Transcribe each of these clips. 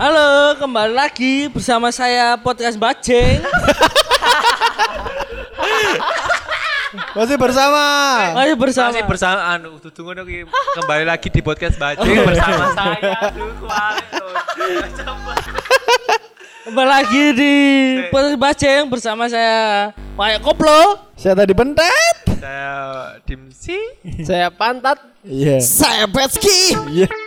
Halo, kembali lagi bersama saya podcast Bajeng. Masih bersama. Masih bersama. Masih bersama anu dudu ngono ki kembali lagi di podcast Bajing bersama saya. Kembali lagi di podcast Bajeng bersama saya Pak Koplo. Saya tadi bentet. Saya Dimsi. Saya pantat. Iya. Saya Petski. Iya. Oh,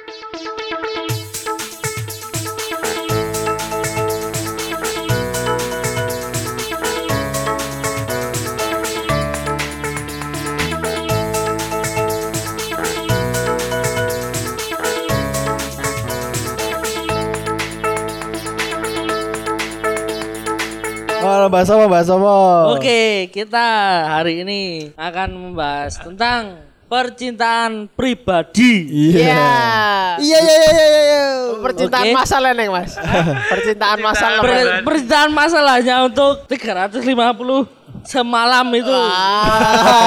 bahas apa? Bahas apa? Oke, kita hari ini akan membahas tentang percintaan pribadi. Iya. Iya iya iya iya iya. Percintaan Oke. masal neng mas. Percintaan masal Per- percintaan masalahnya untuk 350 semalam itu.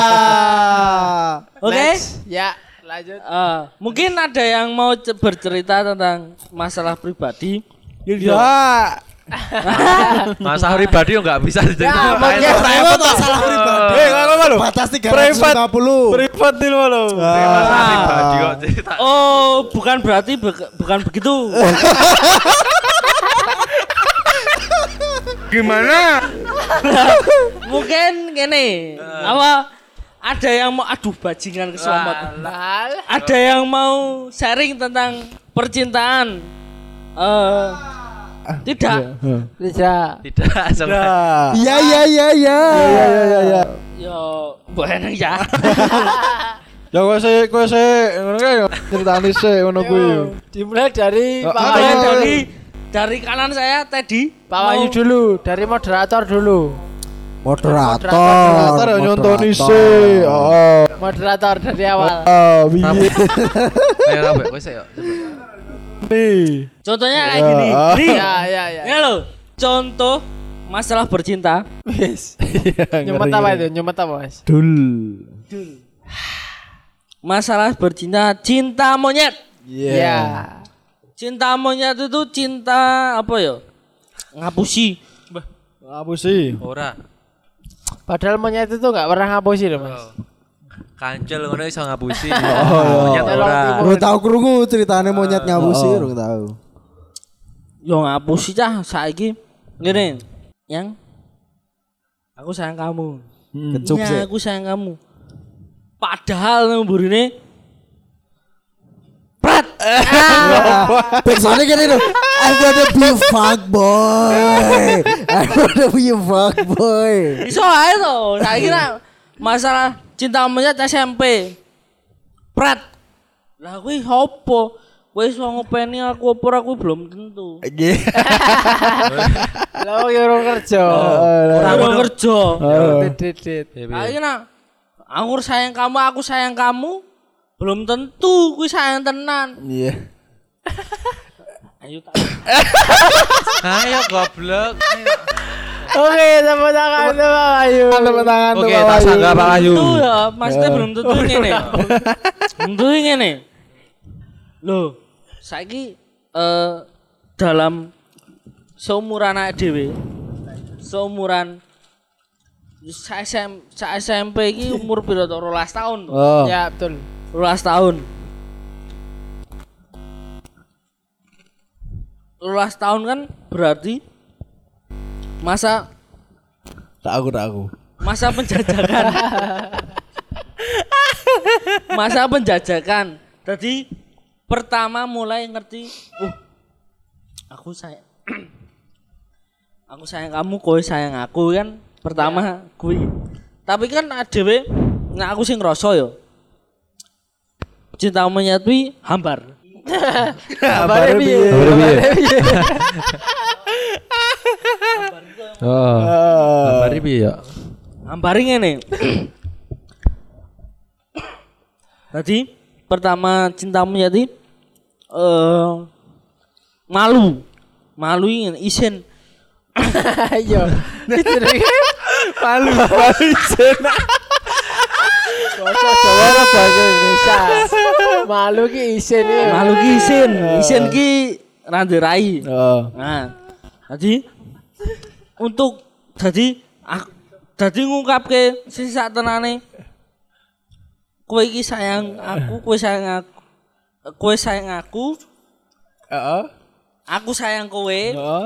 Ah. Oke? Next. Ya lanjut. Eh, mungkin ada yang mau ce- bercerita tentang masalah pribadi. Ya. Masa pribadi enggak bisa Ya, diceritain. mungkin Private masalah pribadi. Eh, kalau mana? Batas Privat. 350. Privat di mana? Masa pribadi kok cerita. Oh, bukan berarti be- bukan begitu. Gimana? Mungkin gini, apa ada yang mau aduh bajingan keselamatan. Ada yang mau sharing tentang percintaan. Eh tidak. Tidak. Tidak sama. Nah. Iya iya iya iya. Iya iya iya iya. Yo, boleh ya. Ya kowe sih kowe sih ngono kae ceritane sih ngono kuwi. Dimulai dari Pak ah, Mulai Wahyu. dari dari kanan saya Teddy. Pak Wahyu Mau- dulu. Dari moderator dulu. Moderator. Ternyata ada nyontoni sih. Oh. Moderator dari awal. Oh, piye Ayo rabe, wes ayo. Nih? Contohnya kayak Ya. gini. Nih, Ya ya ya. ini loh. Contoh masalah bercinta. Wis. Iya, Nyumet apa itu? Nyumet apa mas? Dul. Masalah bercinta cinta monyet. Iya. Ya. Cinta monyet itu cinta apa ya? Ngapusi. Apa sih? Ora. Padahal monyet itu nggak pernah ngapusi loh mas. Kancil ngono iso ngapusi. Oh, Monyet iya. ora. Bro tahu krungu ceritane monyet ngapusi urung tahu. Yo ngapusi cah saiki. Gini, yang aku sayang kamu. Kecup Ya, sih. aku sayang kamu. Padahal nang burine Prat. Backsoundnya gini tuh. I wanna be a fuck boy. I wanna be a fuck boy. Iso ae to. Saiki nak masalah cinta monyet SMP. Prat. Lah kuwi opo? Kowe iso ngopeni aku opo ora, aku belum tentu. Lo yang kerja. Ora ono kerja. Dit Saiki nak aku sayang kamu, aku sayang kamu. Belum tentu kuwi sayang tenan. Iya. Ayo tak. Ayo goblok. Ayo. Oke, tepuk tangan tuh Pak Wahyu. Tepuk tangan tuh Oke, Pak tak sanggah Pak Wahyu. Itu ya, maksudnya belum tentu ngene. Belum tentu ngene. Loh, saiki eh dalam seumuran anak dhewe, seumuran sa SM, sa SMP iki umur piro to? 12 tahun. Oh. Ya betul. 12 tahun. 12 tahun kan berarti masa Tak aku tak aku. masa penjajakan? Masa penjajakan? Jadi pertama mulai ngerti uh aku sayang aku sayang kamu kowe sayang aku kan? Pertama kui. Tapi kan adewe nah aku sing ngerasa yo cinta monyet kuwi hambar. Piye? Kabarnya piye? Kabarnya piye? Oh. Ah. Mari piye ya? Hambari ngene tadi pertama cinta monyet iki eh malu malu ingin isin Ayo. Palu, palu isen. Bahasa Jawa atau bahasa Indonesia. Malu ki isin ya. malu ki isin isin ki randerai. Heeh. Nah, jadi untuk jadi aku jadi ngungkapke sing sak tenane kowe iki sayang aku, kowe sayang aku. Kowe sayang aku, Heeh. aku sayang kowe. Heeh.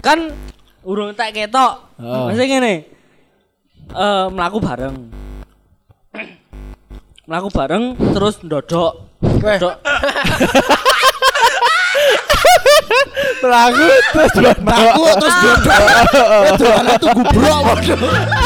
Kan urung tak ketok. Heeh. Masih ngene. Eh mlaku bareng. mlaku bareng terus ndodok. Ndodok. Melaku terus Aku terus bodoh. Itu gubrok bodoh.